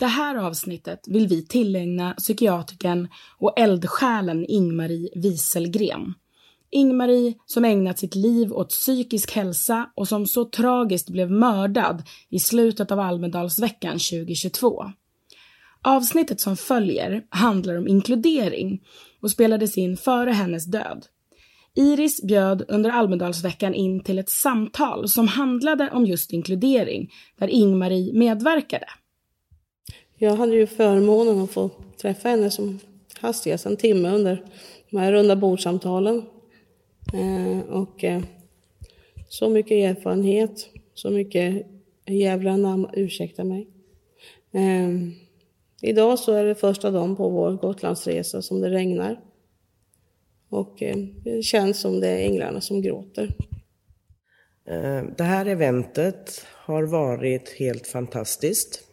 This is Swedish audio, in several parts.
Det här avsnittet vill vi tillägna psykiatrikern och eldsjälen Ingmarie Wieselgren. Ingmarie som ägnat sitt liv åt psykisk hälsa och som så tragiskt blev mördad i slutet av Almedalsveckan 2022. Avsnittet som följer handlar om inkludering och spelades in före hennes död. Iris bjöd under Almedalsveckan in till ett samtal som handlade om just inkludering, där Ingmarie medverkade. Jag hade ju förmånen att få träffa henne som hastigast en timme under de här runda bordsamtalen. Eh, och eh, så mycket erfarenhet, så mycket jävla namn, ursäkta mig. Eh, idag så är det första dagen på vår Gotlandsresa som det regnar. Och eh, det känns som det är änglarna som gråter. Eh, det här eventet har varit helt fantastiskt.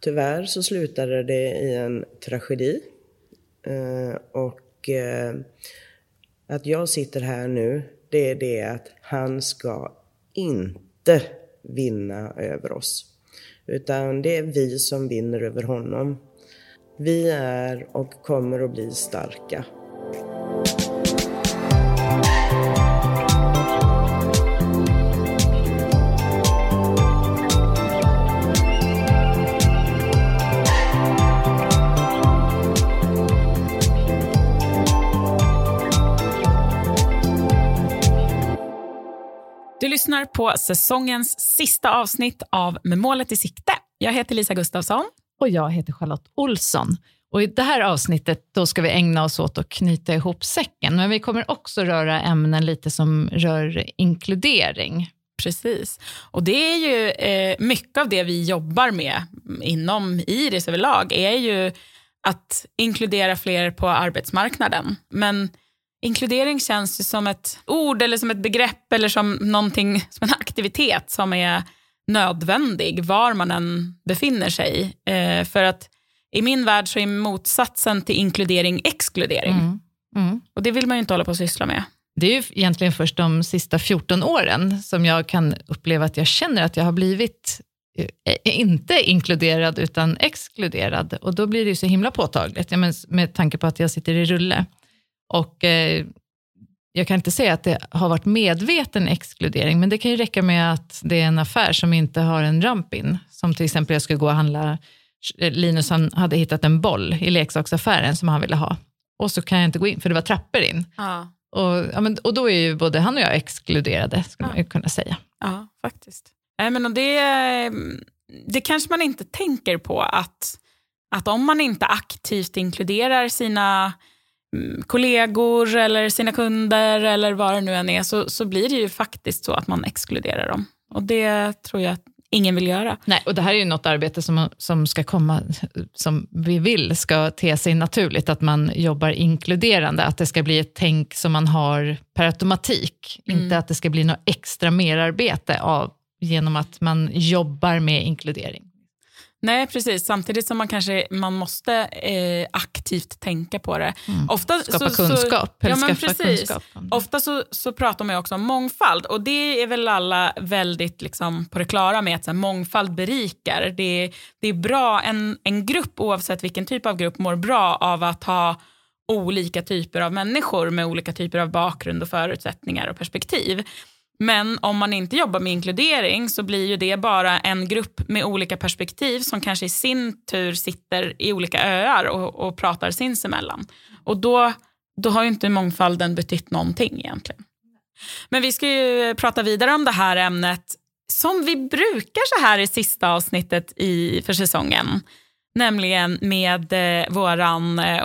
Tyvärr så slutade det i en tragedi. Eh, och eh, att jag sitter här nu, det är det att han ska inte vinna över oss. Utan det är vi som vinner över honom. Vi är och kommer att bli starka. Du lyssnar på säsongens sista avsnitt av Med målet i sikte. Jag heter Lisa Gustafsson. Och jag heter Charlotte Olsson. Och I det här avsnittet då ska vi ägna oss åt att knyta ihop säcken, men vi kommer också röra ämnen lite som rör inkludering. Precis. Och det är ju eh, mycket av det vi jobbar med inom Iris överlag är ju att inkludera fler på arbetsmarknaden. Men inkludering känns ju som ett ord eller som ett begrepp eller som någonting, som en aktivitet som är nödvändig var man än befinner sig. Eh, för att i min värld så är motsatsen till inkludering exkludering. Mm. Mm. Och det vill man ju inte hålla på att syssla med. Det är ju egentligen först de sista 14 åren som jag kan uppleva att jag känner att jag har blivit eh, inte inkluderad utan exkluderad. Och då blir det ju så himla påtagligt, ja, men med tanke på att jag sitter i rulle. Och eh, jag kan inte säga att det har varit medveten exkludering, men det kan ju räcka med att det är en affär som inte har en ramp in. Som till exempel jag skulle gå och handla, Linus han hade hittat en boll i leksaksaffären som han ville ha. Och så kan jag inte gå in, för det var trappor in. Ja. Och, ja, men, och då är ju både han och jag exkluderade, skulle ja. man ju kunna säga. Ja, faktiskt. Nej, men och det, det kanske man inte tänker på, att, att om man inte aktivt inkluderar sina kollegor eller sina kunder eller vad det nu än är så, så blir det ju faktiskt så att man exkluderar dem. Och det tror jag att ingen vill göra. Nej, och det här är ju något arbete som, som ska komma, som vi vill ska te sig naturligt, att man jobbar inkluderande, att det ska bli ett tänk som man har per automatik, mm. inte att det ska bli något extra merarbete av, genom att man jobbar med inkludering. Nej, precis. Samtidigt som man kanske man måste eh, aktivt tänka på det. Mm. Ofta skapa så, kunskap. Så, ja, men precis. Kunskap Ofta så, så pratar man också om mångfald och det är väl alla väldigt liksom, på det klara med att här, mångfald berikar. Det, det är bra, en, en grupp oavsett vilken typ av grupp mår bra av att ha olika typer av människor med olika typer av bakgrund och förutsättningar och perspektiv. Men om man inte jobbar med inkludering så blir ju det bara en grupp med olika perspektiv som kanske i sin tur sitter i olika öar och, och pratar sinsemellan. Och då, då har ju inte mångfalden betytt någonting egentligen. Men vi ska ju prata vidare om det här ämnet som vi brukar så här i sista avsnittet i, för säsongen. Nämligen med eh, vår eh,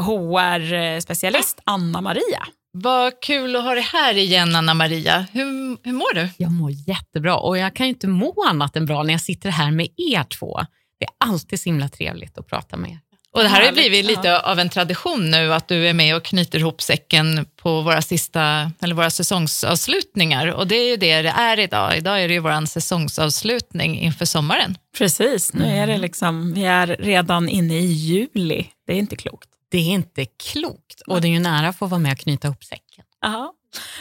HR-specialist eh, Anna-Maria. Vad kul att ha dig här igen, Anna-Maria. Hur, hur mår du? Jag mår jättebra och jag kan inte må annat än bra när jag sitter här med er två. Det är alltid så himla trevligt att prata med er. Och det här har blivit lite av en tradition nu, att du är med och knyter ihop säcken på våra, sista, eller våra säsongsavslutningar. Och det är ju det det är idag. Idag är det ju vår säsongsavslutning inför sommaren. Precis, nu är det liksom, vi är redan inne i juli. Det är inte klokt. Det är inte klokt och det är ju nära att få vara med och knyta ihop säcken. Aha.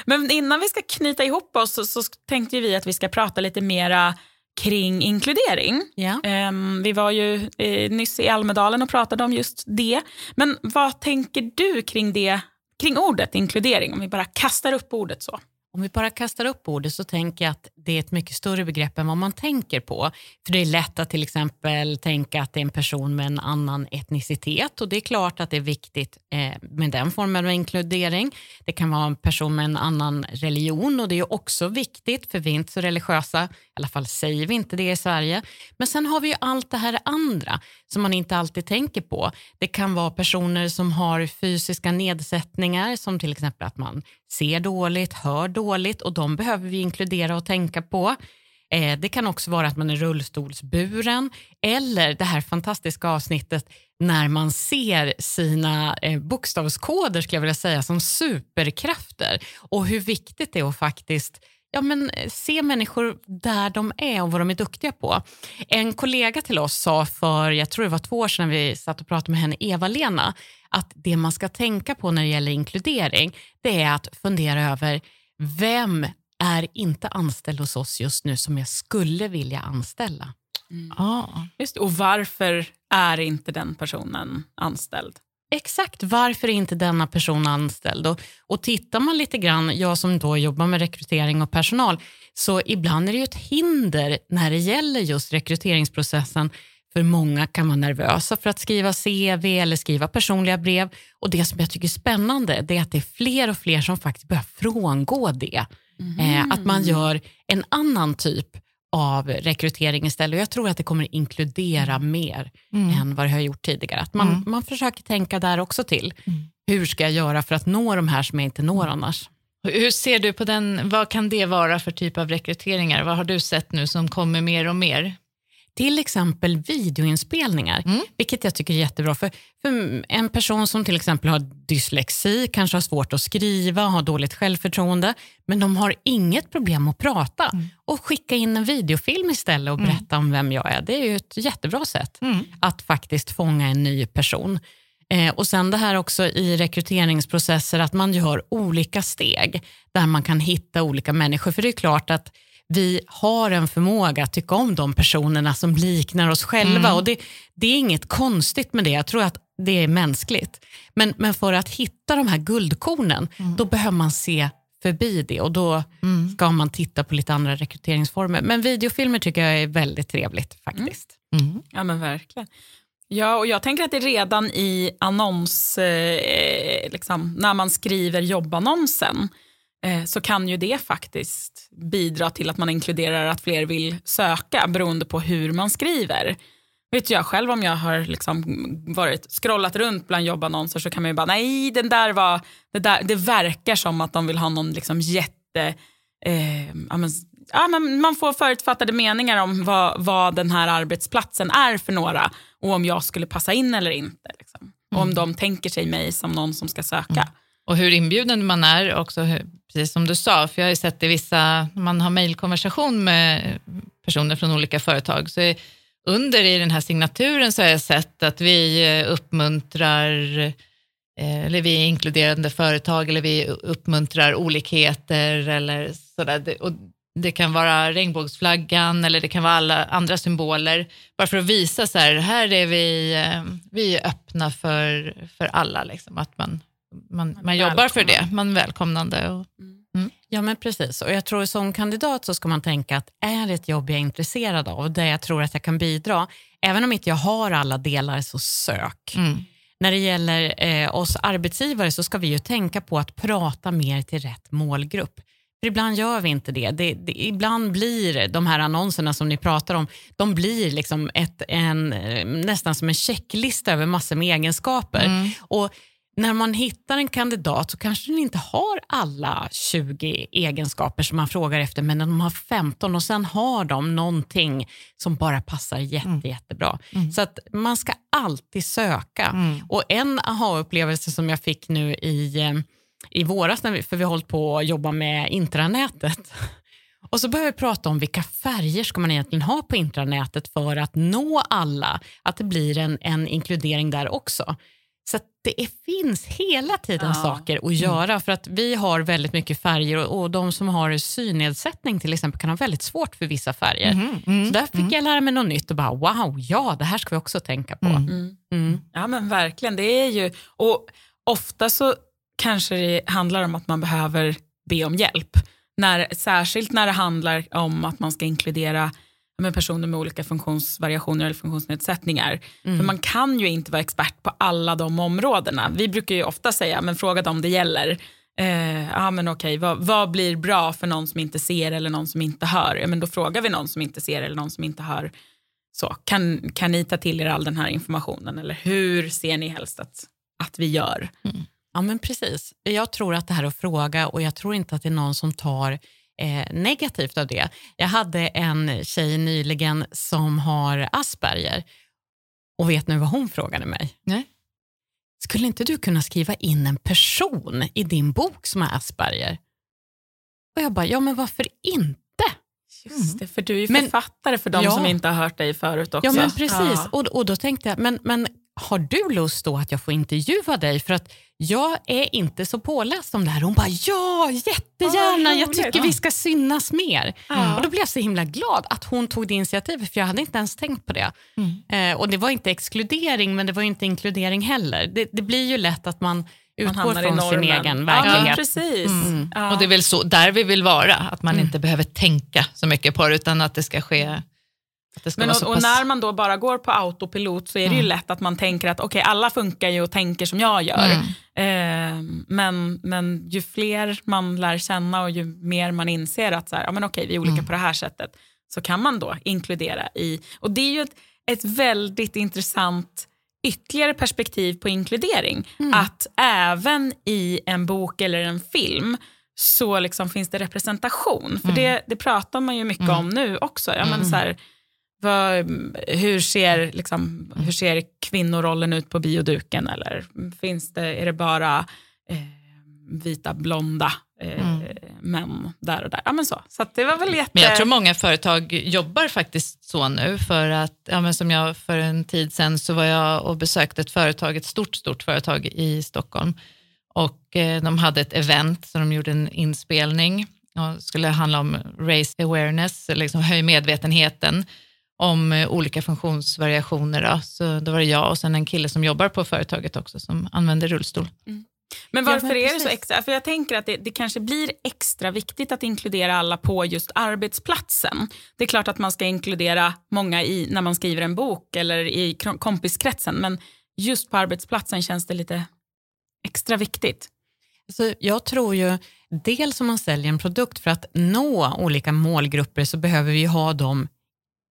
Men innan vi ska knyta ihop oss så, så tänkte vi att vi ska prata lite mera kring inkludering. Ja. Ehm, vi var ju eh, nyss i Almedalen och pratade om just det. Men vad tänker du kring det, kring ordet inkludering? Om vi bara kastar upp ordet så. Om vi bara kastar upp ordet så tänker jag att det är ett mycket större begrepp än vad man tänker på. För det är lätt att till exempel tänka att det är en person med en annan etnicitet och det är klart att det är viktigt eh, med den formen av inkludering. Det kan vara en person med en annan religion och det är också viktigt för vi är inte så religiösa, i alla fall säger vi inte det i Sverige. Men sen har vi ju allt det här andra som man inte alltid tänker på. Det kan vara personer som har fysiska nedsättningar som till exempel att man ser dåligt, hör dåligt och de behöver vi inkludera och tänka på. Eh, det kan också vara att man är rullstolsburen eller det här fantastiska avsnittet när man ser sina eh, bokstavskoder skulle jag vilja säga som superkrafter och hur viktigt det är att faktiskt ja, men, eh, se människor där de är och vad de är duktiga på. En kollega till oss sa för, jag tror det var två år sedan vi satt och pratade med henne, Eva-Lena, att det man ska tänka på när det gäller inkludering, det är att fundera över vem är inte anställd hos oss just nu som jag skulle vilja anställa. Ah. Just, och varför är inte den personen anställd? Exakt, varför är inte denna person anställd? Och, och tittar man lite grann, jag som då jobbar med rekrytering och personal, så ibland är det ju ett hinder när det gäller just rekryteringsprocessen. För många kan vara nervösa för att skriva CV eller skriva personliga brev. Och det som jag tycker är spännande det är att det är fler och fler som faktiskt börjar frångå det. Eh, att man gör en annan typ av rekrytering istället. Och jag tror att det kommer inkludera mer än vad det har gjort tidigare. Att man, man försöker tänka där också till. Hur ska jag göra för att nå de här som jag inte når annars? Hur ser du på den, vad kan det vara för typ av rekryteringar? Vad har du sett nu som kommer mer och mer? Till exempel videoinspelningar, vilket jag tycker är jättebra. För, för en person som till exempel har dyslexi, kanske har svårt att skriva, har dåligt självförtroende, men de har inget problem att prata. Och skicka in en videofilm istället och berätta om vem jag är. Det är ju ett jättebra sätt att faktiskt fånga en ny person. Eh, och sen det här också i rekryteringsprocesser, att man gör olika steg där man kan hitta olika människor. För det är klart att vi har en förmåga att tycka om de personerna som liknar oss själva. Och det, det är inget konstigt med det. Jag tror att det är mänskligt. Men, men för att hitta de här guldkornen, då behöver man se förbi det och då ska man titta på lite andra rekryteringsformer. Men videofilmer tycker jag är väldigt trevligt faktiskt. Ja men verkligen. Ja, och jag tänker att det redan i annons, eh, liksom, när man skriver jobbannonsen, eh, så kan ju det faktiskt bidra till att man inkluderar att fler vill söka beroende på hur man skriver. Vet jag själv om jag har liksom varit scrollat runt bland jobbannonser så kan man ju bara, nej den där var, det, där, det verkar som att de vill ha någon liksom jätte, eh, ja, men, ja, men man får förutfattade meningar om vad, vad den här arbetsplatsen är för några och om jag skulle passa in eller inte. Liksom. Och om de tänker sig mig som någon som ska söka. Och hur inbjuden man är också, hur- precis som du sa, för jag har ju sett i vissa, man har mejlkonversation med personer från olika företag, så är, under i den här signaturen så har jag sett att vi eh, uppmuntrar, eh, eller vi är inkluderande företag, eller vi uppmuntrar olikheter eller sådär. Det- Och det kan vara regnbågsflaggan eller det kan vara alla andra symboler. Bara för att visa så här, här är vi, eh, vi är öppna för, för alla. Liksom, att man, man, man jobbar för det, man är välkomnande. Och, Ja, men precis. Och jag tror som kandidat så ska man tänka att är det ett jobb jag är intresserad av, där jag tror att jag kan bidra, även om inte jag har alla delar, så sök. När det gäller eh, oss arbetsgivare så ska vi ju tänka på att prata mer till rätt målgrupp. För ibland gör vi inte det. Det, det. Ibland blir de här annonserna som ni pratar om, de blir liksom ett, en, eh, nästan som en checklista över massor med egenskaper. Och när man hittar en kandidat så kanske den inte har alla 20 egenskaper som man frågar efter, men de har 15 och sen har de någonting som bara passar jätte, jättebra. Så att man ska alltid söka. Och en aha-upplevelse som jag fick nu i, eh, i våras, när vi, för vi har hållit på att jobba med intranätet, och så börjar vi prata om vilka färger ska man egentligen ha på intranätet för att nå alla, att det blir en, en inkludering där också. Så att det finns hela tiden Ja. saker att göra för att vi har väldigt mycket färger och, och de som har synnedsättning till exempel kan ha väldigt svårt för vissa färger. Mhm, Så där fick jag lära mig något nytt och bara wow, ja det här ska vi också tänka på. Mm. Mm. Ja men verkligen, det är ju, och ofta så kanske det handlar om att man behöver be om hjälp. När, särskilt när det handlar om att man ska inkludera men personer med olika funktionsvariationer eller funktionsnedsättningar. För man kan ju inte vara expert på alla de områdena. Vi brukar ju ofta säga, men fråga dem det gäller. Eh, ja men okej, vad, vad blir bra för någon som inte ser eller någon som inte hör? Ja, men då frågar vi någon som inte ser eller någon som inte hör. Så, kan, kan ni ta till er all den här informationen eller hur ser ni helst att, att vi gör? Ja, men precis. Jag tror att det här att fråga och jag tror inte att det är någon som tar eh, negativt av det. Jag hade en tjej nyligen som har Asperger och vet nu vad hon frågade mig? Nej. Skulle inte du kunna skriva in en person i din bok som har Asperger? Och jag bara, ja men varför inte? Just det, för du är ju Men- författare för de Ja. som inte har hört dig förut också. Ja men precis, Ja. och, och då tänkte jag, men, men har du lust då att jag får intervjua dig? För att jag är inte så påläst om det här. Hon bara, ja jättegärna, vad jag tycker vi ska synas mer. Ja. Och Då blev jag så himla glad att hon tog det initiativet, för jag hade inte ens tänkt på det. Eh, och Det var inte exkludering, men det var inte inkludering heller. Det, det blir ju lätt att man utgår från sin egen Ja, verklighet. precis. Ja. Och det är väl så, där vi vill vara, att man inte behöver tänka så mycket på det, utan att det ska ske... Men och, och när man då bara går på autopilot så är det ju lätt att man tänker att okej, alla funkar ju och tänker som jag gör. Eh, men, men ju fler man lär känna och ju mer man inser att så här, ja, men okej, vi är olika på det här sättet, så kan man då inkludera i... Och det är ju ett, ett väldigt intressant ytterligare perspektiv på inkludering. Att även i en bok eller en film så liksom finns det representation. För det, det pratar man ju mycket om nu också. Ja, men så här, vad, hur, ser, liksom, hur ser kvinnorollen ut på bioduken? Eller finns det, är det bara eh, vita, blonda eh, män där och där? Ja, men så. så det var väl jätte... Men jag tror många företag jobbar faktiskt så nu för att, ja, men som jag för en tid sedan så var jag och besökte ett företag, ett stort, stort företag i Stockholm och eh, de hade ett event så de gjorde en inspelning och skulle handla om race awareness, liksom höj medvetenheten om eh, olika funktionsvariationer. Då. Så då var det jag och sen en kille som jobbar på företaget också som använder rullstol. Men varför men är det så extra? För jag tänker att det, det kanske blir extra viktigt att inkludera alla på just arbetsplatsen. Det är klart att man ska inkludera många i, när man skriver en bok eller i kompiskretsen, men just på arbetsplatsen känns det lite extra viktigt. Så jag tror ju, dels om man säljer en produkt för att nå olika målgrupper så behöver vi ha dem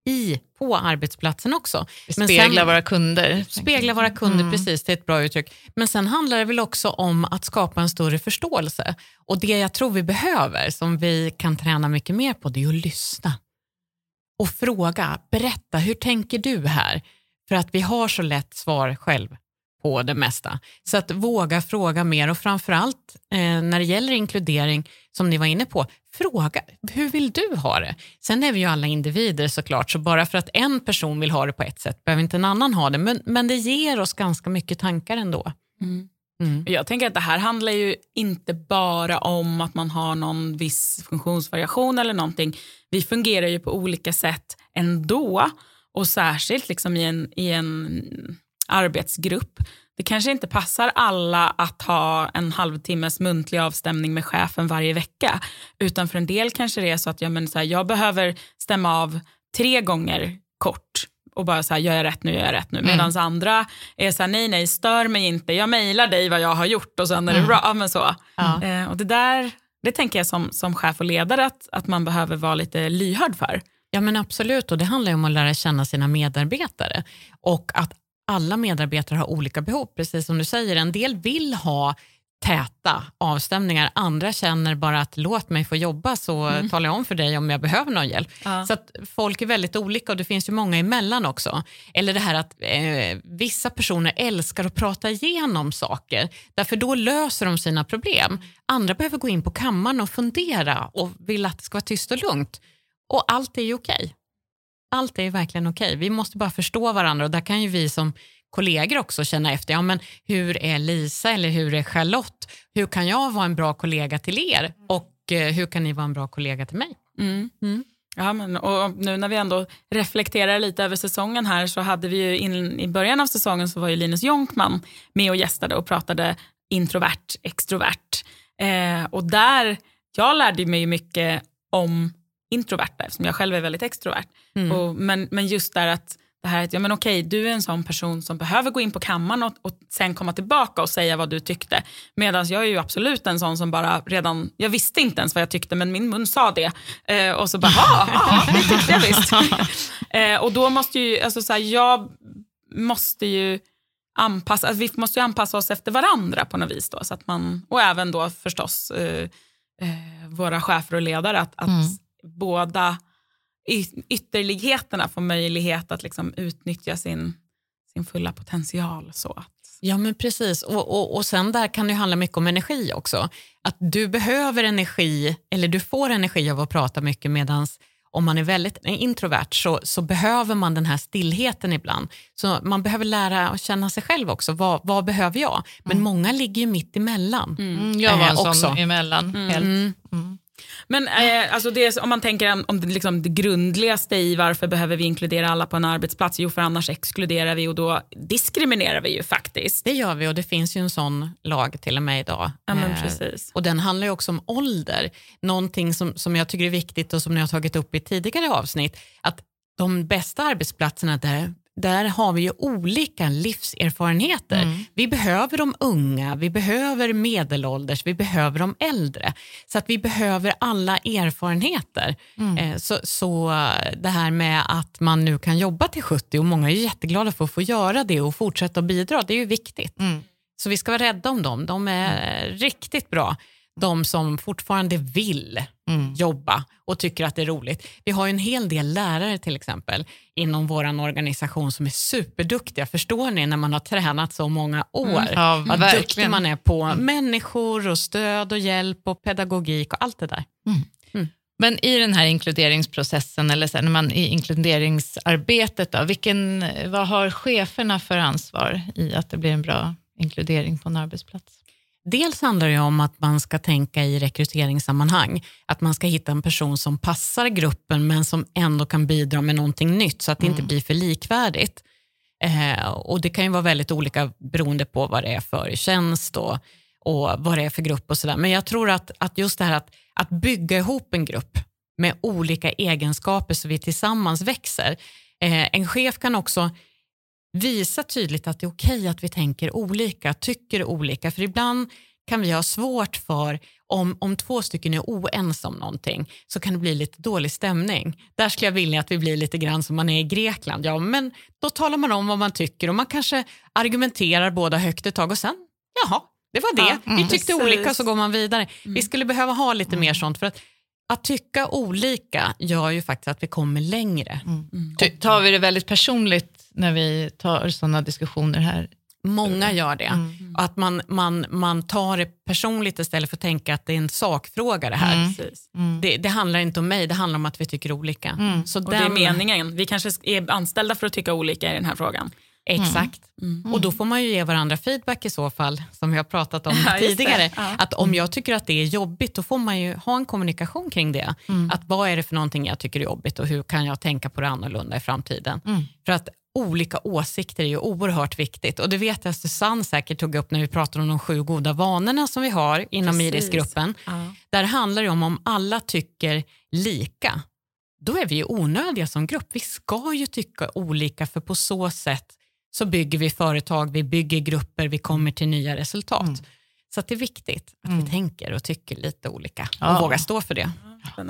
i, på arbetsplatsen också. Men Spegla sen- våra kunder. Spegla våra kunder, precis, det är ett bra uttryck. Men sen handlar det väl också om att skapa en större förståelse. Och det jag tror vi behöver, som vi kan träna mycket mer på, det är att lyssna. Och fråga, berätta, hur tänker du här? För att vi har så lätt svar själv på det mesta. Så att våga fråga mer och framförallt eh, när det gäller inkludering, som ni var inne på, fråga, hur vill du ha det? Sen är vi ju alla individer såklart, så bara för att en person vill ha det på ett sätt behöver inte en annan ha det, men, men det ger oss ganska mycket tankar ändå. Mm. Jag tänker att det här handlar ju inte bara om att man har någon viss funktionsvariation eller någonting. Vi fungerar ju på olika sätt ändå och särskilt liksom i, en, i en arbetsgrupp. Det kanske inte passar alla att ha en halvtimmes muntlig avstämning med chefen varje vecka. Utan för en del kanske det är så att ja, men så här, jag behöver stämma av tre gånger kort och bara så här, gör jag rätt nu, gör jag rätt nu. Medan andra är så här, nej, nej, stör mig inte. Jag mejlar dig vad jag har gjort och sen är det bra. Ja, men så. Eh, och det där, det tänker jag som, som chef och ledare att, att man behöver vara lite lyhörd för. Ja men absolut och det handlar ju om att lära känna sina medarbetare och att alla medarbetare har olika behov, precis som du säger. En del vill ha täta avstämningar, andra känner bara att låt mig få jobba så talar jag om för dig om jag behöver någon hjälp. Ja. Så att folk är väldigt olika och det finns ju många emellan också. Eller det här att eh, vissa personer älskar att prata igenom saker, därför då löser de sina problem. Andra behöver gå in på kammaren och fundera och vill att det ska vara tyst och lugnt. Och allt är ju okej. Allt är verkligen okej. Vi måste bara förstå varandra och där kan ju vi som kollegor också känna efter, ja, men hur är Lisa eller hur är Charlotte? Hur kan jag vara en bra kollega till er och eh, hur kan ni vara en bra kollega till mig? Mm. Ja, men, och nu när vi ändå reflekterar lite över säsongen här så hade vi ju in, i början av säsongen så var ju Linus Jonkman med och gästade och pratade introvert, extrovert. Eh, och där, jag lärde mig mycket om introverta eftersom jag själv är väldigt extrovert. Och, men, men just där att det här att, ja men okej, du är en sån person som behöver gå in på kammaren och, och sen komma tillbaka och säga vad du tyckte. Medan jag är ju absolut en sån som bara redan, jag visste inte ens vad jag tyckte men min mun sa det. Eh, och så bara, ja, det tyckte jag visst. eh, och då måste ju, alltså så här, jag måste ju anpassa, alltså vi måste ju anpassa oss efter varandra på något vis då. Så att man, och även då förstås eh, eh, våra chefer och ledare, att, att båda ytterligheterna får möjlighet att liksom utnyttja sin, sin fulla potential. Så att, Ja men precis och, och, och sen där kan det handla mycket om energi också. Att du behöver energi, eller du får energi av att prata mycket medans om man är väldigt introvert så, så behöver man den här stillheten ibland. Så man behöver lära att känna sig själv också. Vad, vad behöver jag? Men många ligger ju mitt emellan. Mm, jag var en Eh, sån också. emellan. Helt. Mm. Men eh, alltså det, om man tänker om- det, liksom det grundligaste i varför behöver vi inkludera alla på en arbetsplats? Jo, för annars exkluderar vi och då diskriminerar vi ju faktiskt. Det gör vi och det finns ju en sån lag till och med idag. Ja, men Eh, precis. Och den handlar ju också om ålder. Någonting som, som jag tycker är viktigt och som ni har tagit upp i tidigare avsnitt. Att de bästa arbetsplatserna där där har vi ju olika livserfarenheter. Vi behöver de unga, vi behöver medelålders, vi behöver de äldre. Så att vi behöver alla erfarenheter. Eh, Så, så det här med att man nu kan jobba till 70 och många är jätteglada för att få göra det och fortsätta att bidra, det är ju viktigt. Så vi ska vara rädda om dem. De är riktigt bra. De som fortfarande vill jobba och tycker att det är roligt. Vi har ju en hel del lärare till exempel inom vår organisation som är superduktiga. Förstår ni när man har tränat så många år? Ja, Vad duktig verkligen. man är på människor och stöd och hjälp och pedagogik och allt det där. Men i den här inkluderingsprocessen, eller så här, när man i inkluderingsarbetet, då, vilken, vad har cheferna för ansvar i att det blir en bra inkludering på en arbetsplats? Dels handlar det om att man ska tänka i rekryteringssammanhang. Att man ska hitta en person som passar gruppen men som ändå kan bidra med någonting nytt så att det inte blir för likvärdigt. Eh, och Det kan ju vara väldigt olika beroende på vad det är för tjänst och, och vad det är för grupp och sådär. Men jag tror att, att just det här att, att bygga ihop en grupp med olika egenskaper så vi tillsammans växer. Eh, en chef kan också visa tydligt att det är okej att vi tänker olika, tycker olika. För ibland kan vi ha svårt för, om, om två stycken är oense om någonting, så kan det bli lite dålig stämning. Där skulle jag vilja att vi blir lite grann som man är i Grekland. Ja, men då talar man om vad man tycker och man kanske argumenterar båda högt ett tag och sen, jaha, det var det. Ja, vi tyckte precis. olika så går man vidare. Vi skulle behöva ha lite mer sånt för att att tycka olika gör ju faktiskt att vi kommer längre. Ty- Tar vi det väldigt personligt när vi tar sådana diskussioner här? Många gör det. Mm. Att man, man, man tar det personligt istället för att tänka att det är en sakfråga det här. Precis. Det, det handlar inte om mig, det handlar om att vi tycker olika. Så Och det är meningen. Vi kanske är anställda för att tycka olika i den här frågan. Exakt. Och då får man ju ge varandra feedback i så fall, som vi har pratat om Ja, tidigare. Ja. Att om jag tycker att det är jobbigt, då får man ju ha en kommunikation kring det. Att vad är det för någonting jag tycker är jobbigt och hur kan jag tänka på det annorlunda i framtiden? För att olika åsikter är ju oerhört viktigt. Och det vet jag Susanne säkert tog upp när vi pratade om de sju goda vanorna som vi har inom. Irisgruppen. Ja. Där handlar det om om alla tycker lika, då är vi ju onödiga som grupp. Vi ska ju tycka olika för på så sätt så bygger vi företag, vi bygger grupper, vi kommer till nya resultat. Så att det är viktigt att vi tänker och tycker lite olika Ja. och vågar stå för det.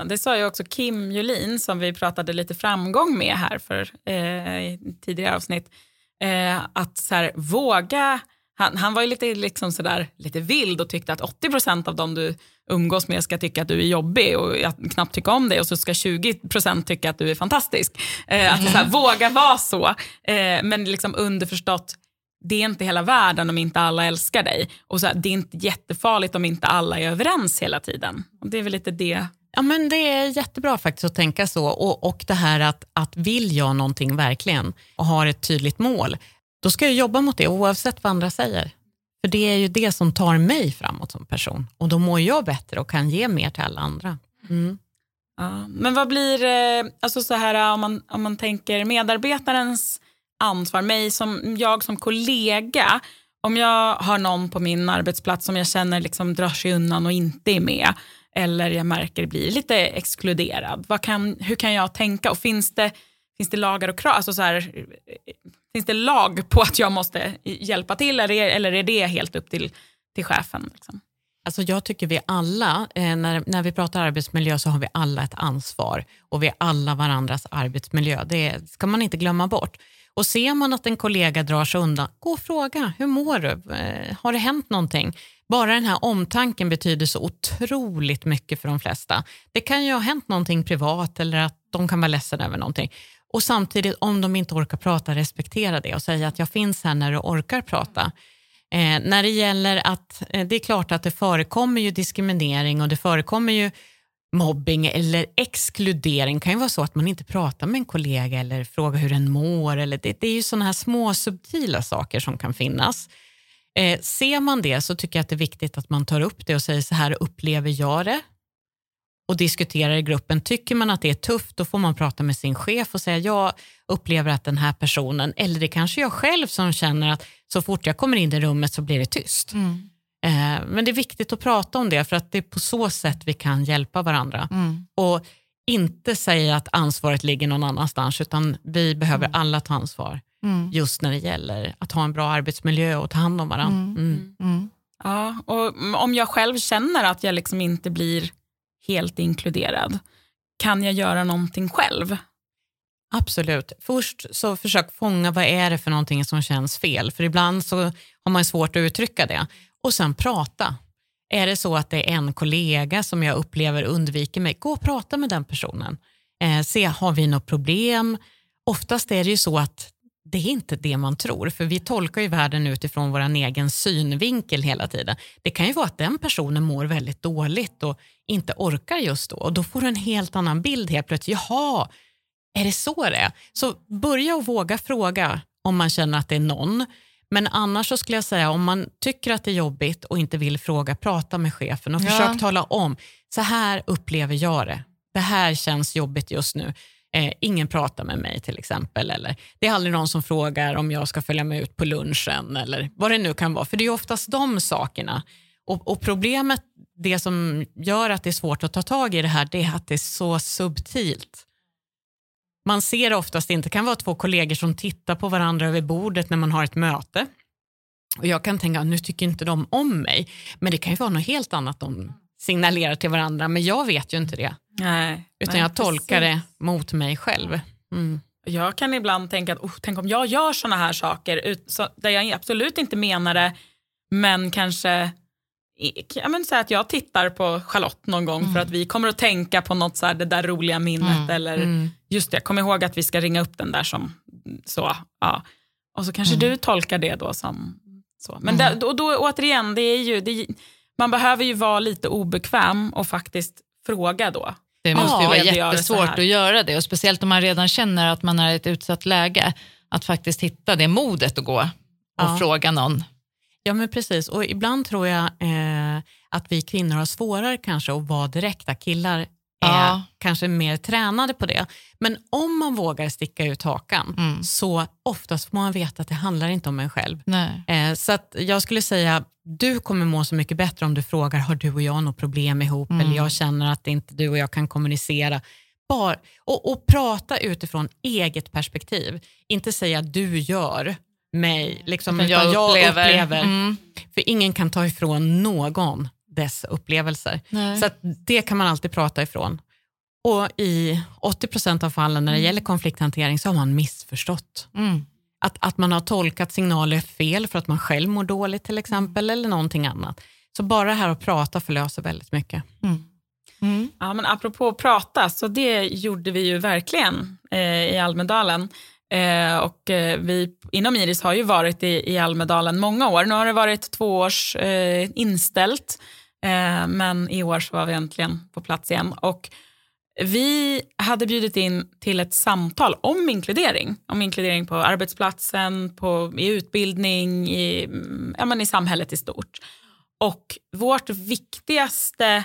Det sa ju också Kim Julin som vi pratade lite framgång med här för eh, tidigare avsnitt. Eh, att så här, våga, han, han var ju lite, liksom sådär, lite vild och tyckte att 80% av de du umgås med ska tycka att du är jobbig och knappt tycka om dig och så ska 20% tycka att du är fantastisk. Eh, att så här, våga vara så, eh, men liksom underförstått, det är inte hela världen om inte alla älskar dig. Och så här, det är inte jättefarligt om inte alla är överens hela tiden. Och det är väl lite det Ja, men det är jättebra faktiskt att tänka så. Och, och det här att, att vill jag någonting verkligen och har ett tydligt mål, då ska jag jobba mot det oavsett vad andra säger. För det är ju det som tar mig framåt som person. Och då mår jag bättre och kan ge mer till alla andra. Mm. Ja, men vad blir, eh, alltså så här om man, om man tänker medarbetarens ansvar, mig som, jag som kollega, om jag har någon på min arbetsplats som jag känner liksom drar sig undan och inte är med, eller jag märker blir lite exkluderad, vad kan, hur kan jag tänka? Och finns det, finns det lagar och krav? Alltså så här, finns det lag på att jag måste hjälpa till eller, eller är det helt upp till, till chefen? Liksom? Alltså jag tycker vi alla, eh, när, när vi pratar arbetsmiljö så har vi alla ett ansvar och vi är alla varandras arbetsmiljö. Det ska man inte glömma bort. Och ser man att en kollega drar sig undan, gå och fråga, hur mår du? Eh, har det hänt någonting? Bara den här omtanken betyder så otroligt mycket för de flesta. Det kan ju ha hänt någonting privat eller att de kan vara ledsna över någonting. Och samtidigt, om de inte orkar prata, respektera det och säga att jag finns här när du orkar prata. Eh, när det gäller att, eh, det är klart att det förekommer ju diskriminering och det förekommer ju mobbing eller exkludering. Det kan ju vara så att man inte pratar med en kollega eller frågar hur den mår. Eller det, det är ju sådana här små subtila saker som kan finnas. Eh, ser man det så tycker jag att det är viktigt att man tar upp det och säger så här upplever jag det och diskuterar i gruppen. Tycker man att det är tufft då får man prata med sin chef och säga jag upplever att den här personen, eller det kanske jag själv som känner att så fort jag kommer in i rummet så blir det tyst. Mm. Eh, men det är viktigt att prata om det för att det är på så sätt vi kan hjälpa varandra. Mm. Och inte säga att ansvaret ligger någon annanstans utan vi behöver mm. alla ta ansvar mm. just när det gäller att ha en bra arbetsmiljö och ta hand om varandra. Mm. Mm. Mm. Ja, och om jag själv känner att jag liksom inte blir helt inkluderad, kan jag göra någonting själv? Absolut. Först så försök fånga vad är det för någonting som känns fel. För ibland så har man svårt att uttrycka det. Och sen prata. Är det så att det är en kollega som jag upplever undviker mig, gå och prata med den personen. Eh, se, har vi något problem? Oftast är det ju så att det är inte det man tror, för vi tolkar ju världen utifrån vår egen synvinkel hela tiden. Det kan ju vara att den personen mår väldigt dåligt och inte orkar just då och då får du en helt annan bild helt plötsligt. Jaha, är det så det är? Så börja och våga fråga om man känner att det är någon. Men annars så skulle jag säga om man tycker att det är jobbigt och inte vill fråga, prata med chefen och ja. försök tala om. Så här upplever jag det. Det här känns jobbigt just nu. Eh, ingen pratar med mig till exempel. Eller det är aldrig någon som frågar om jag ska följa med ut på lunchen eller vad det nu kan vara. För det är oftast de sakerna. Och, och, Problemet, det som gör att det är svårt att ta tag i det här, det är att det är så subtilt. Man ser oftast inte, det kan vara två kollegor som tittar på varandra över bordet när man har ett möte. Och Jag kan tänka, nu tycker inte de om mig. Men det kan ju vara något helt annat de signalerar till varandra. Men jag vet ju inte det. Nej, Utan nej, jag tolkar precis. det mot mig själv. Mm. Jag kan ibland tänka att oh, tänk om jag gör såna här saker ut, så, där jag absolut inte menar det, men kanske ja, men så att jag tittar på Charlotte någon gång mm. för att vi kommer att tänka på något så här, det där roliga minnet mm. eller mm. just det, kom ihåg att vi ska ringa upp den där som så. Ja. Och så kanske mm. du tolkar det då som så. Men mm. det, och då, återigen, det är ju, det, man behöver ju vara lite obekväm och faktiskt fråga då. Det måste ju vara jättesvårt att göra det och speciellt om man redan känner att man är i ett utsatt läge. Att faktiskt hitta det modet att gå och ja. fråga någon. Ja men precis och ibland tror jag eh, att vi kvinnor har svårare kanske att vara direkta. Killar är ja. kanske mer tränade på det. Men om man vågar sticka ut hakan mm. så oftast får man veta att det handlar inte om en själv. Eh, så att jag skulle säga, du kommer må så mycket bättre om du frågar, har du och jag något problem ihop? Mm. Eller jag känner att inte du och jag kan kommunicera. Bara, och, och prata utifrån eget perspektiv. Inte säga du gör mig, liksom, utan jag, jag upplever. upplever. Mm. För ingen kan ta ifrån någon dess upplevelser. Nej. Så det kan man alltid prata ifrån. Och i 80% av fallen när det mm. gäller konflikthantering så har man missförstått. Mm. Att, att man har tolkat signaler fel för att man själv mår dåligt till exempel eller någonting annat. Så bara det här att prata förlöser väldigt mycket. Mm. Mm. Ja, men apropå att prata, så det gjorde vi ju verkligen eh, i Almedalen. Eh, och eh, vi inom Iris har ju varit i, i Almedalen många år. Nu har det varit två års eh, inställt, eh, men i år så var vi äntligen på plats igen. Och Vi hade bjudit in till ett samtal om inkludering. Om inkludering på arbetsplatsen, på, i utbildning, i, mm, ja, men i samhället i stort. Och vårt viktigaste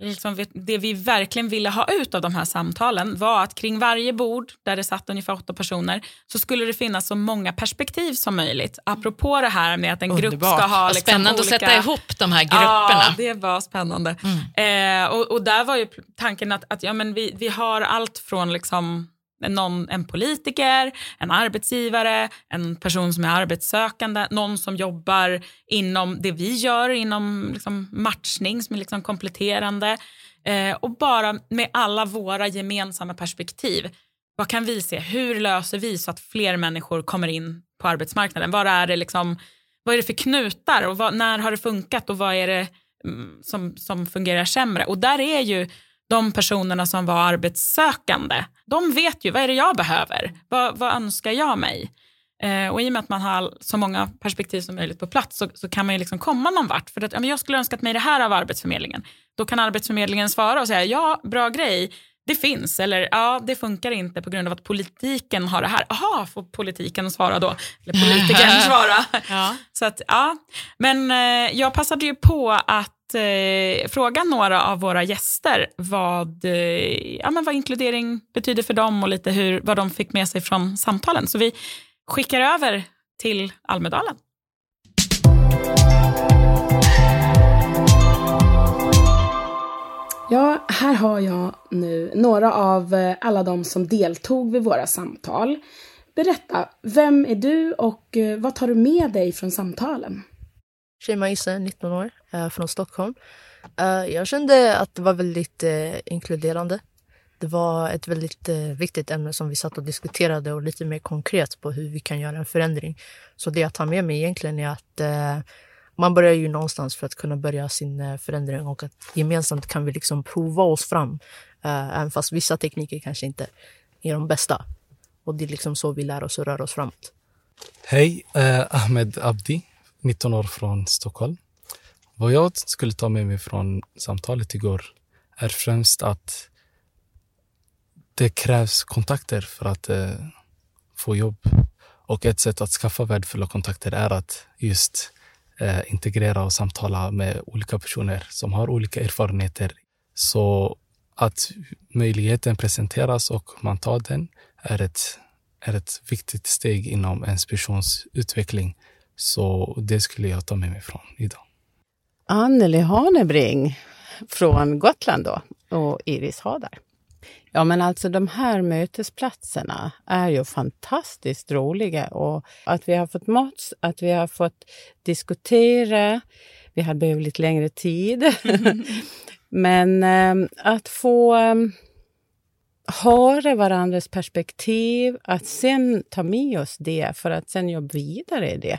liksom, det vi verkligen ville ha ut av de här samtalen var att kring varje bord där det satt ungefär åtta personer så skulle det finnas så många perspektiv som möjligt. Apropå det här med att en Underbart. grupp ska ha... Liksom, spännande olika... att sätta ihop de här grupperna. Ja, det var spännande. Mm. Eh, och, och, där var ju tanken att, att ja, men vi, vi har allt från liksom någon, en politiker, en arbetsgivare, en person som är arbetssökande, någon som jobbar inom det vi gör, inom liksom matchning som är liksom kompletterande. Eh, och bara med alla våra gemensamma perspektiv. Vad kan vi se? Hur löser vi så att fler människor kommer in på arbetsmarknaden? Vad är det, liksom, vad är det för knutar och vad, när har det funkat och vad är det mm, som, som fungerar sämre? Och där är ju de personerna som var arbetssökande, de vet ju vad är det jag behöver, vad, vad önskar jag mig? Eh, och i och med att man har så många perspektiv som möjligt på plats så, så kan man ju liksom komma någon vart. För att, ja, jag skulle önskat mig det här av Arbetsförmedlingen. Då kan Arbetsförmedlingen svara och säga ja, bra grej, det finns. Eller ja, det funkar inte på grund av att politiken har det här. Jaha, får politiken svara då? Eller politikern svara? ja. Så att, ja. Men eh, jag passade ju på att eh, fråga några av våra gäster vad, eh, ja, men vad inkludering betyder för dem och lite hur, vad de fick med sig från samtalen. Så vi skickar över till Almedalen. Ja, här har jag nu några av eh, alla de som deltog vid våra samtal. Berätta, vem är du och eh, vad tar du med dig från samtalen? Shema Isse, 19 år, Eh, från Stockholm. Eh, jag kände att det var väldigt eh, inkluderande. Det var ett väldigt viktigt ämne som vi satt och diskuterade och lite mer konkret på hur vi kan göra en förändring. Så det jag tar med mig egentligen är att man börjar ju någonstans för att kunna börja sin förändring och att gemensamt kan vi liksom prova oss fram. Även fast vissa tekniker kanske inte är de bästa. Och det är liksom så vi lär oss och rör oss framåt. Hej, eh, Ahmed Abdi. 19 år från Stockholm. Vad jag skulle ta med mig från samtalet igår är främst att det krävs kontakter för att eh, få jobb. Och ett sätt att skaffa värdefulla kontakter är att just eh, integrera och samtala med olika personer som har olika erfarenheter. Så att möjligheten presenteras och man tar den är ett, är ett viktigt steg inom ens persons utveckling så det skulle jag ta med mig från idag. Anneli Hanebring från Gotland då och Iris Hadar. Ja, men alltså de här mötesplatserna är ju fantastiskt roliga och att vi har fått möts, att vi har fått diskutera. Vi har behövt lite längre tid. men eh, att få eh, höra varandras perspektiv, att sen ta med oss det för att sen jobba vidare i det.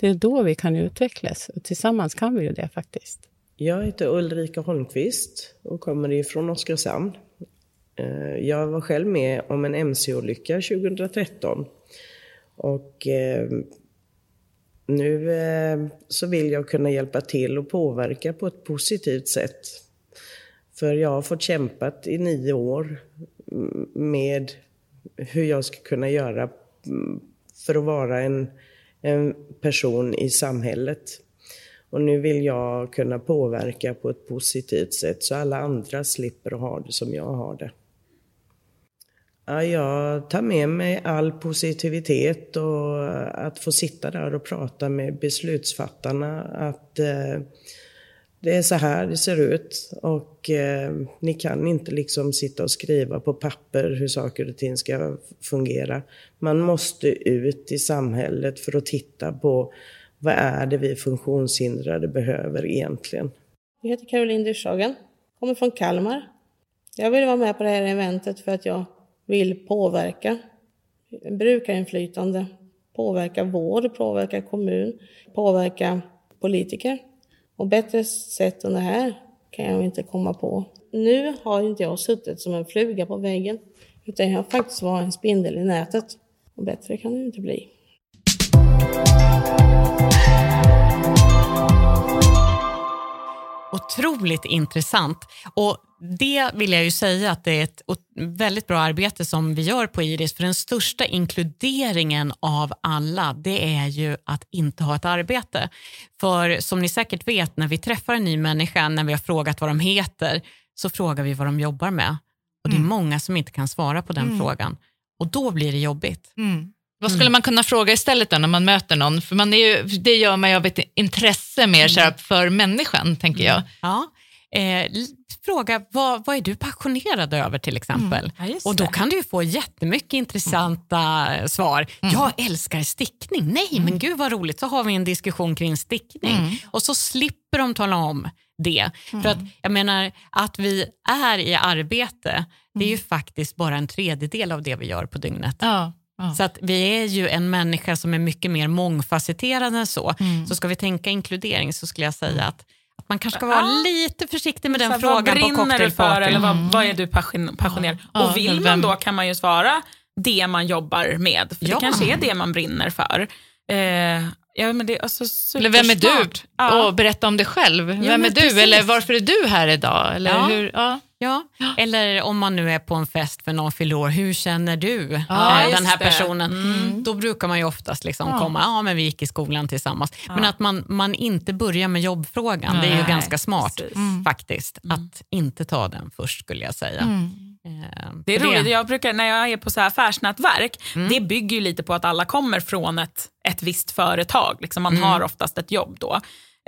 Det är då vi kan utvecklas och tillsammans kan vi ju det faktiskt. Jag heter Ulrika Holmqvist och kommer ifrån Oskarshamn. Eh, jag var själv med om en mc-olycka 2013. Och eh, nu eh, så vill jag kunna hjälpa till och påverka på ett positivt sätt. För jag har fått kämpat i nio år med hur jag ska kunna göra mm, för att vara en en person i samhället. Och nu vill jag kunna påverka på ett positivt sätt så alla andra slipper att ha det som jag har det. Ja, jag tar med mig all positivitet och att få sitta där och prata med beslutsfattarna. Att eh, det är så här det ser ut och eh, ni kan inte liksom sitta och skriva på papper hur saker och ting ska fungera. Man måste ut i samhället för att titta på vad är det vi funktionshindrade behöver egentligen. Jag heter Caroline Dyrshagen, kommer från Kalmar. Jag vill vara med på det här eventet för att jag vill påverka brukarinflytande, påverka vård, påverka kommun, påverka politiker. Och bättre sätt än det här kan jag inte komma på. Nu har inte jag suttit som en fluga på väggen, utan jag har faktiskt varit en spindel i nätet. Och bättre kan det inte bli. Otroligt intressant. Och det vill jag ju säga att det är ett väldigt bra arbete som vi gör på Iris. För den största inkluderingen av alla, det är ju att inte ha ett arbete. För som ni säkert vet, när vi träffar en ny människa, när vi har frågat vad de heter, så frågar vi vad de jobbar med. Och det är Mm. många som inte kan svara på den Mm. frågan. Och då blir det jobbigt. Vad skulle man kunna fråga istället då när man möter någon? För man är ju, det gör man ju av ett intresse mer här, för människan, tänker jag. Ja. Eh, fråga vad, vad är du passionerad över till exempel. Ja, just Och då kan du ju få jättemycket intressanta eh, svar. Jag älskar stickning. Nej, men gud vad roligt. Så har vi en diskussion kring stickning. Och så slipper de tala om det. För att jag menar, att vi är i arbete, det är ju faktiskt bara en tredjedel av det vi gör på dygnet. Ja. Ja. Så att vi är ju en människa som är mycket mer mångfacetterad än så. Mm. Så ska vi tänka inkludering så skulle jag säga att man kanske ska vara Ja. lite försiktig med Så den här, vad frågan på brinner du för cocktailparty. eller vad, Mm. vad är du passion, passionerad Ja, Och vill man då kan man ju svara det man jobbar med. För Ja. det kanske är det man brinner för. Eh, ja, men det är alltså Eller vem är du? Ja. Och berätta om dig själv. vem är du? precis. Eller varför är du här idag? Eller Ja. hur? Ja. Ja. Eller om man nu är på en fest för någon fyller år, hur känner du Ja, eh, den här personen? Mm. Då brukar man ju oftast liksom Ja. komma, ja men vi gick i skolan tillsammans. Men att man, man inte börjar med jobbfrågan, det är ju Nej, ganska smart precis. faktiskt. Att inte ta den först skulle jag säga. Mm. Eh, Det är roligt, jag brukar, när jag är på så här affärsnätverk, Mm. det bygger ju lite på att alla kommer från ett, ett visst företag. Liksom man Mm. har oftast ett jobb då.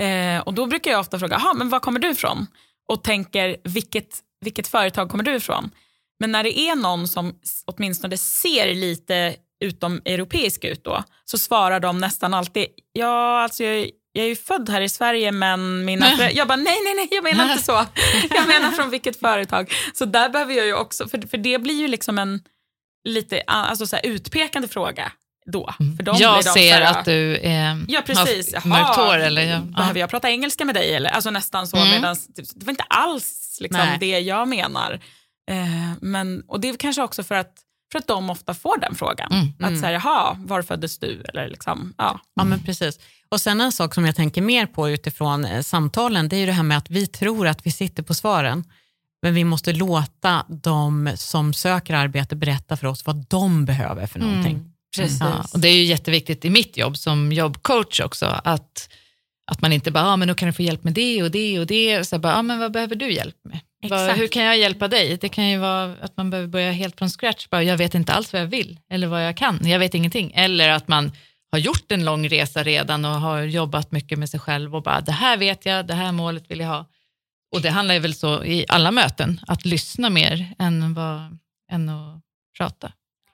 Eh, och då brukar jag ofta fråga, "Jaha, men var kommer du ifrån? Och tänker, vilket, vilket företag kommer du ifrån? Men när det är någon som åtminstone ser lite utom europeisk ut då, så svarar de nästan alltid, ja alltså jag, jag är ju född här i Sverige men mina föräldrar, jag bara nej nej nej jag menar inte så. Jag menar från vilket företag. Så där behöver jag ju också, för, för det blir ju liksom en lite alltså så utpekande fråga då. För dem Jag blir de ser här, att du är, Ja precis. har mörkt hår. Eller, ja. Behöver jag prata engelska med dig? Eller? Alltså nästan så. Mm. Medans, det var inte alls liksom, Nej. det jag menar. Eh, men, och det är kanske också för att, för att de ofta får den frågan. Mm. Att säga, jaha, var föddes du? Eller liksom, ja. Ja, men precis. Och sen en sak som jag tänker mer på utifrån eh, samtalen, det är ju det här med att vi tror att vi sitter på svaren. Men vi måste låta de som söker arbete berätta för oss vad de behöver för någonting. Precis. Ja, och det är ju jätteviktigt i mitt jobb som jobbcoach också, att, att man inte bara, ah, men då kan du få hjälp med det och det och det. Så bara, ah, men vad behöver du hjälp med? Exakt. hur kan jag hjälpa dig? Det kan ju vara att man behöver börja helt från scratch. Bara, jag vet inte alls vad jag vill eller vad jag kan. Jag vet ingenting. Eller att man har gjort en lång resa redan och har jobbat mycket med sig själv och bara, det här vet jag, det här målet vill jag ha. Och det handlar ju väl så i alla möten, att lyssna mer än, vad, än att prata.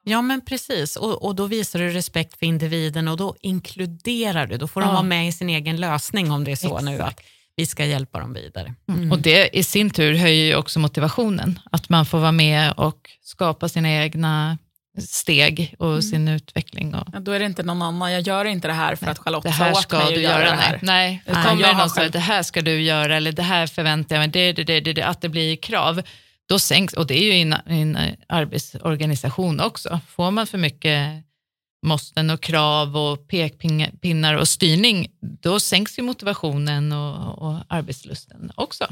Ja, men precis. Och, och då visar du respekt för individen och då inkluderar du. Då får de Ja. vara med i sin egen lösning om det är så nu Exakt. att vi ska hjälpa dem vidare. Och det i sin tur höjer ju också motivationen. Att man får vara med och skapa sina egna steg och sin utveckling. Och Ja, Då är det inte någon annan, jag gör inte det här för att Charlotte det sa här åt ska mig du att göra. göra det Nej, här. nej. Utan kommer jag det har någon som säger själv- det här ska du göra eller det här förväntar jag mig, det, det, det, det, det, att det blir krav. Då sänks, och det är ju i en, eh, arbetsorganisation också. Får man för mycket måsten och krav och pekpinnar och styrning, då sänks ju motivationen och, och arbetslusten också.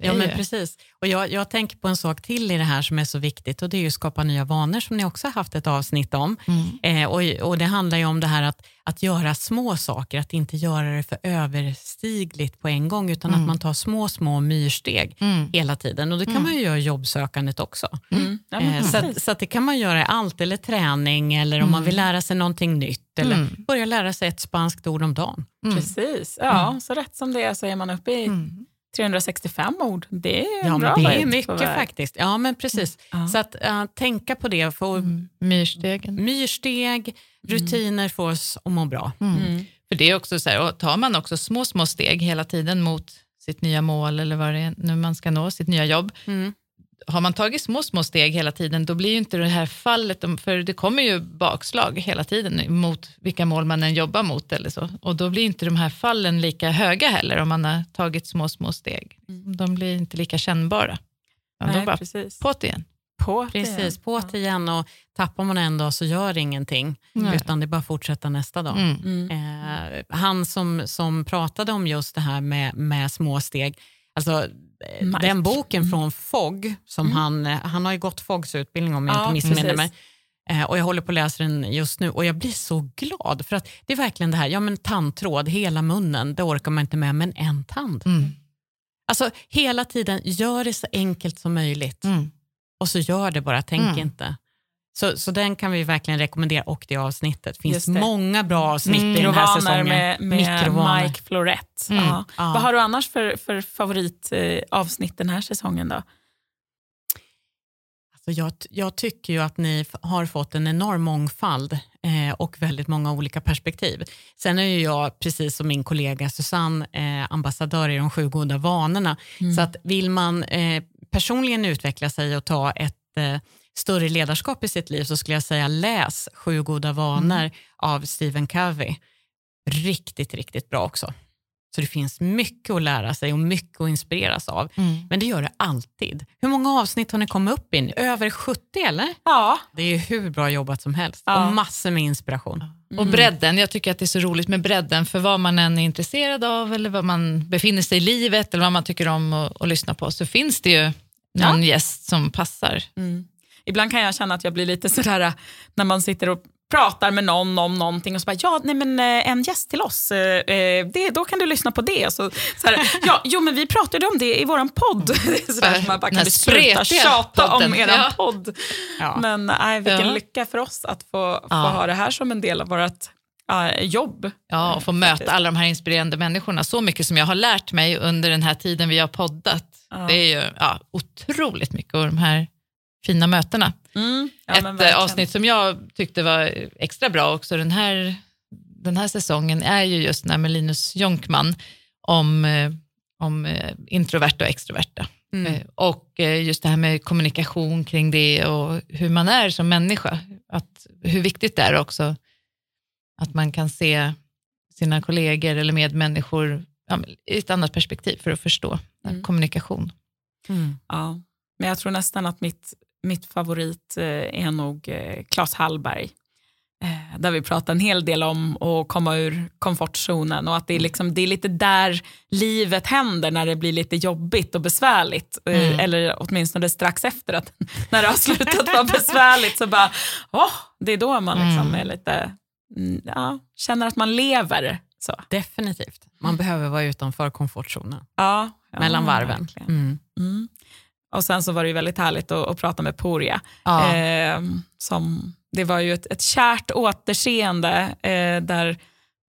Ja, men precis. Och jag, jag tänker på en sak till i det här som är så viktigt och det är ju att skapa nya vanor som ni också har haft ett avsnitt om. Mm. Eh, och, och Det handlar ju om det här att, att göra små saker, att inte göra det för överstigligt på en gång utan att man tar små, små myrsteg Mm. hela tiden. Och Det kan man ju göra i jobbsökandet också. Mm. Ja, men Eh, så, att, så att det kan man göra i allt, eller träning eller om man vill lära sig någonting nytt eller Mm. börja lära sig ett spanskt ord om dagen. precis. Ja, så rätt som det är så är man uppe i 365 ord. Det är Ja, bra men det är mycket faktiskt. Ja, men precis. Ja. Så att äh, tänka på det. För Myrstegen. Myrsteg, rutiner får oss att må bra. Mm. För det är också så här, och tar man också små, små steg hela tiden mot sitt nya mål eller vad det är nu man ska nå, sitt nya jobb. Mm. Har man tagit små, små steg hela tiden, då blir ju inte det här fallet, för det kommer ju bakslag hela tiden mot vilka mål man än jobbar mot eller så. Och då blir inte de här fallen lika höga heller om man har tagit små, små steg. De blir inte lika kännbara. Nej, bara precis. på det igen. På det. Precis, på det igen och tappar man en dag så gör ingenting. Nej. Utan det är bara att fortsätta nästa dag. Mm. Mm. Eh, han som, som pratade om just det här med, med små steg, Alltså, Mike. den boken från FOG, som han, eh, han har ju gått FOGs utbildning om jag Ja, inte missminner mig. Eh, Och jag håller på att läsa den just nu och jag blir så glad för att det är verkligen det här, ja men tandtråd, hela munnen, det orkar man inte med, men en tand. Mm. Alltså hela tiden, gör det så enkelt som möjligt Mm. och så gör det bara, tänk Mm. inte. Så, så den kan vi verkligen rekommendera och det avsnittet. Det finns det. många bra avsnitt i den här säsongen. med, med Mikrovanor. Mike Florett. Mm. Ja. Ja. Vad har du annars för, för favoritavsnitt eh, den här säsongen? då? Alltså jag, jag tycker ju att ni har fått en enorm mångfald eh, och väldigt många olika perspektiv. Sen är ju jag, precis som min kollega Susanne, eh, ambassadör i de sju goda vanorna. Så att vill man eh, personligen utveckla sig och ta ett eh, större ledarskap i sitt liv så skulle jag säga läs Sju goda vanor av Stephen Covey. Riktigt, riktigt bra också. Så det finns mycket att lära sig och mycket att inspireras av. Mm. Men det gör det alltid. Hur många avsnitt har ni kommit upp i? Över 70 eller? Ja, Det är hur bra jobbat som helst Ja. och massor med inspiration. Och bredden, jag tycker att det är så roligt med bredden, för vad man än är intresserad av eller vad man befinner sig i livet eller vad man tycker om att, lyssna på, så finns det ju någon gäst som passar. Mm. Ibland kan jag känna att jag blir lite sådär äh, när man sitter och pratar med någon om någonting och så bara, ja, nej men eh, en gäst till oss, eh, det, då kan du lyssna på det. Så, så här, ja, jo men vi pratade om det i våran podd. Det är sådär, Bara, som man bara, kan du sluta tjata om podden. eran Ja. podd? Ja. Men nej, vilken Ja. lycka för oss att få, få ha det här som en del av vårt äh, jobb. Ja, och få möta alla de här inspirerande människorna. Så mycket som jag har lärt mig under den här tiden vi har poddat. Ja. Det är ju ja, otroligt mycket av de här fina mötena. Mm. Ja, Ett avsnitt som jag tyckte var extra bra också den här, den här säsongen är ju just den här med Linus Jonkman om, eh, om eh, introverta och extroverta. Mm. Eh, Och just det här med kommunikation kring det och hur man är som människa. Att, hur viktigt det är också att man kan se sina kollegor eller medmänniskor ja, i ett annat perspektiv för att förstå Mm. kommunikation. Mm. Ja, men jag tror nästan att mitt, mitt favorit eh, är nog eh, Claes Hallberg. Eh, där vi pratar en hel del om att komma ur komfortzonen och att det är, liksom, det är lite där livet händer när det blir lite jobbigt och besvärligt. Mm. Eller åtminstone strax efter att när det har slutat vara besvärligt så bara, åh, det är då man liksom Mm. är lite, mm, ja, känner att man lever. Så. Definitivt. Man behöver vara utanför komfortzonen, Ja, ja, mellan varven. Mm. Mm. Och sen så var det ju väldigt härligt att, att prata med Poria. Ja. Eh, som, det var ju ett, ett kärt återseende eh, där,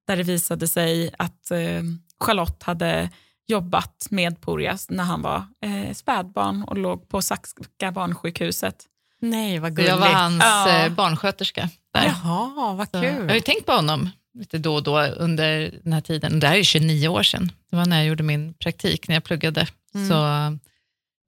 där det visade sig att eh, Charlotte hade jobbat med Porias när han var eh, spädbarn och låg på Saxka barnsjukhuset. Nej, vad gulligt. jag var hans Ja. eh, barnsköterska. Där. Jaha, vad Så Jag har ju kul. tänkt på honom lite då och då under den här tiden. Det här är 29 år sedan. Det var när jag gjorde min praktik, när jag pluggade. Mm. Så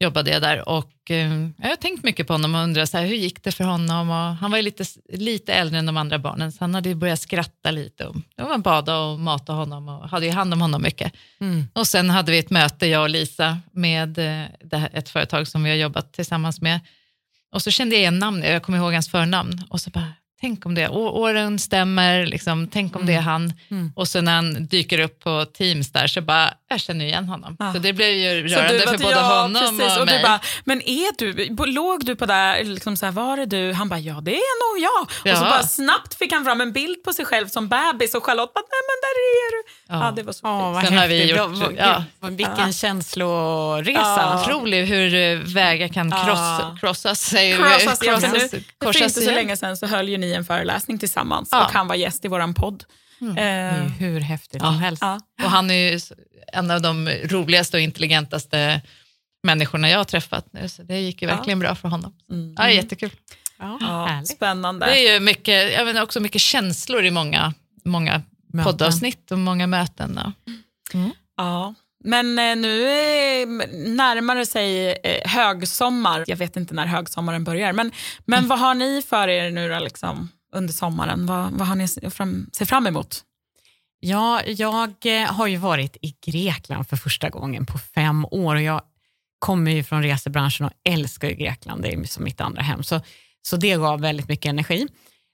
jobbade jag där och eh, jag har tänkt mycket på honom och undrat så här, hur gick det för honom? Och han var ju lite, lite äldre än de andra barnen så han hade ju börjat skratta lite. Och, var man bada och mata honom och hade ju hand om honom mycket. Mm. Och sen hade vi ett möte, jag och Lisa, med eh, ett företag som vi har jobbat tillsammans med. Och så kände jag igen namnet, jag kommer ihåg hans förnamn. Och så bara, tänk om det, Å- åren stämmer, liksom, tänk om det är han. Mm. Och så när han dyker upp på Teams där så bara, jag känner igen honom. Ah. Så det blev ju rörande du för både ja, honom precis, och, och mig. du bara, men är du, låg du på där, liksom så här, var det du? Han bara, ja det är nog jag. Och så Ja. bara snabbt fick han fram en bild på sig själv som bebis och Charlotte bara, nej men där är du. Ja, Ja. det var så Åh, fint. vad Sen har vi häftigt. gjort- Vad- ja. Vilken känsloresa. Ja. Otroligt hur eh, vägar kan Ja. cross, krossas. vi. Crossas, ja, för nu, Krossas- för inte korsas så igen. länge sedan så höll ju ni en föreläsning tillsammans Ja. och han var gäst i våran podd. Det är Eh, ju hur häftigt Ja. som helst. ja. Och han är ju en av de roligaste och intelligentaste människorna jag har träffat nu, så det gick ju Ja. verkligen bra för honom. Mm. Ja, jättekul. Ja, Ja, spännande. Det är ju mycket, jag vet, också mycket känslor i många, många Möten. poddavsnitt och många möten. Ja. Ja. Men eh, nu eh, närmar det sig högsommar. Jag vet inte när högsommaren börjar. Men, men vad har ni för er nu då, liksom, under sommaren? Vad, vad har ni se fram, ser fram emot? Ja, jag eh, har ju varit i Grekland för första gången på fem år och jag kommer ju från resebranschen och älskar ju Grekland, det är som mitt andra hem. Så, så det gav väldigt mycket energi.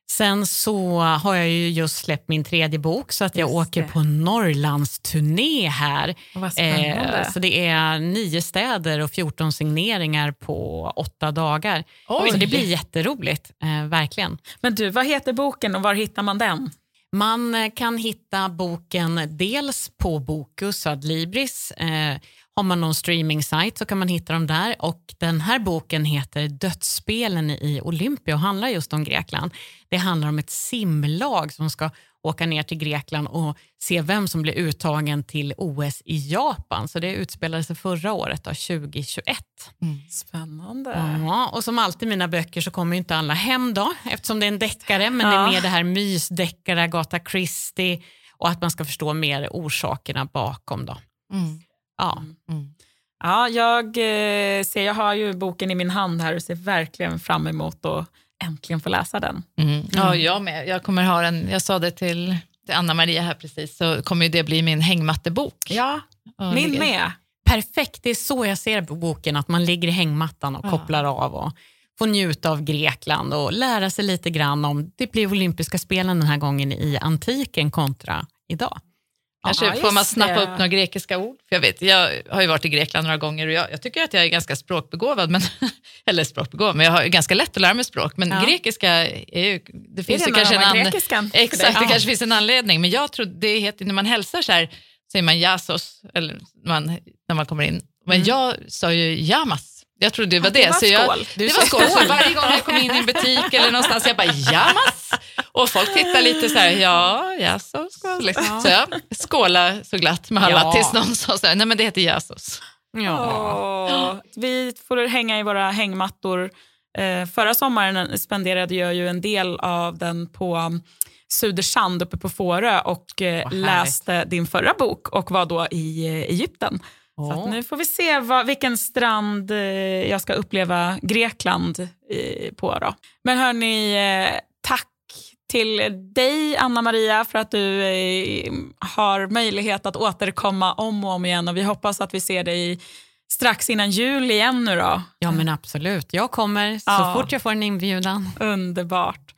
Sen så har jag ju just släppt min tredje bok så att jag Just åker det. på Norrlandsturné här. Vad spännande. Eh, så det är nio städer och 14 signeringar på åtta dagar. Oj. Så det blir jätteroligt, eh, verkligen. Men du, vad heter boken och var hittar man den? Man kan hitta boken dels på Bokus Adlibris. Eh, har man någon streaming-sajt så kan man hitta dem där. Och Den här boken heter Dödsspelen i Olympia och handlar just om Grekland. Det handlar om ett simlag som ska åka ner till Grekland och se vem som blir uttagen till OS i Japan. Så Det utspelade sig förra året, då, 2021. Spännande. Ja, och som alltid i mina böcker så kommer inte alla hem då, eftersom det är en deckare, men det Ja. är mer det här mysdeckare, Agatha Christie och att man ska förstå mer orsakerna bakom. Då. Mm. Ja. Ja, jag eh, ser, jag har ju boken i min hand här och ser verkligen fram emot att äntligen få läsa den. Mm. Ja, jag med. Jag kommer ha en, jag sa det till, till Anna-Maria här precis, så kommer ju det bli min hängmattebok. Ja, Och min ligger- med. Perfekt, det är så jag ser på boken, att man ligger i hängmattan och kopplar av och får njuta av Grekland och lära sig lite grann om, det blir olympiska spelen den här gången i antiken kontra idag. Kanske får man snappa det. upp några grekiska ord. För jag, vet, jag har ju varit i Grekland några gånger och jag, jag tycker att jag är ganska språkbegåvad. Men, eller språkbegåvad, men jag har ju ganska lätt att lära mig språk. Men Ja. grekiska är ju... Det finns det ju kanske en har an... grekiskan för Exakt, det Ja. kanske finns en anledning. Men jag tror det heter, när man hälsar så här, säger man jasos, eller man, när man kommer in. Men jag sa ju jamas. Jag trodde det var Mm. Ja, det. det var så jag, skål. Du det var skål. Så varje gång jag kom in i en butik eller någonstans, jag bara jamas. Och folk tittar lite så här, ja, skål. Liksom. Så jag skålade så glatt med alla Ja. tills någon sa så här, nej men det heter jasos. Åh, vi får hänga i våra hängmattor. Eh, förra sommaren spenderade jag ju en del av den på um, Sudersand uppe på Fårö och eh, härligt. läste din förra bok och var då i eh, Egypten. Så att nu får vi se vad, vilken strand eh, jag ska uppleva Grekland eh, på. Då. Men hörni, eh, tack till dig, Anna-Maria, för att du eh, har möjlighet att återkomma om och om igen. Och vi hoppas att vi ser dig strax innan jul igen nu då. Ja men absolut, jag kommer så Ja. fort jag får en inbjudan. Underbart.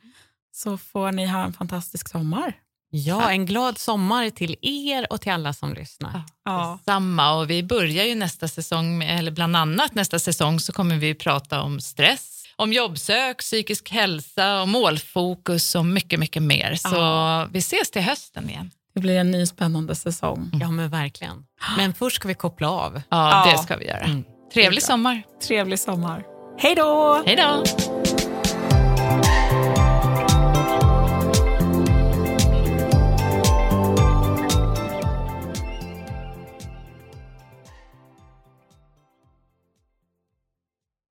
Så får ni ha en fantastisk sommar. Ja, en glad sommar till er och till alla som lyssnar. Ja. Samma och vi börjar ju nästa säsong, eller bland annat nästa säsong så kommer vi prata om stress, om jobbsök, psykisk hälsa och målfokus och mycket, mycket mer. Så vi ses till hösten igen. Det blir en ny spännande säsong. Ja men verkligen. Men först ska vi koppla av. Ja, Ja. det ska vi göra. Trevlig sommar. Trevlig sommar. Hej då! Hej då!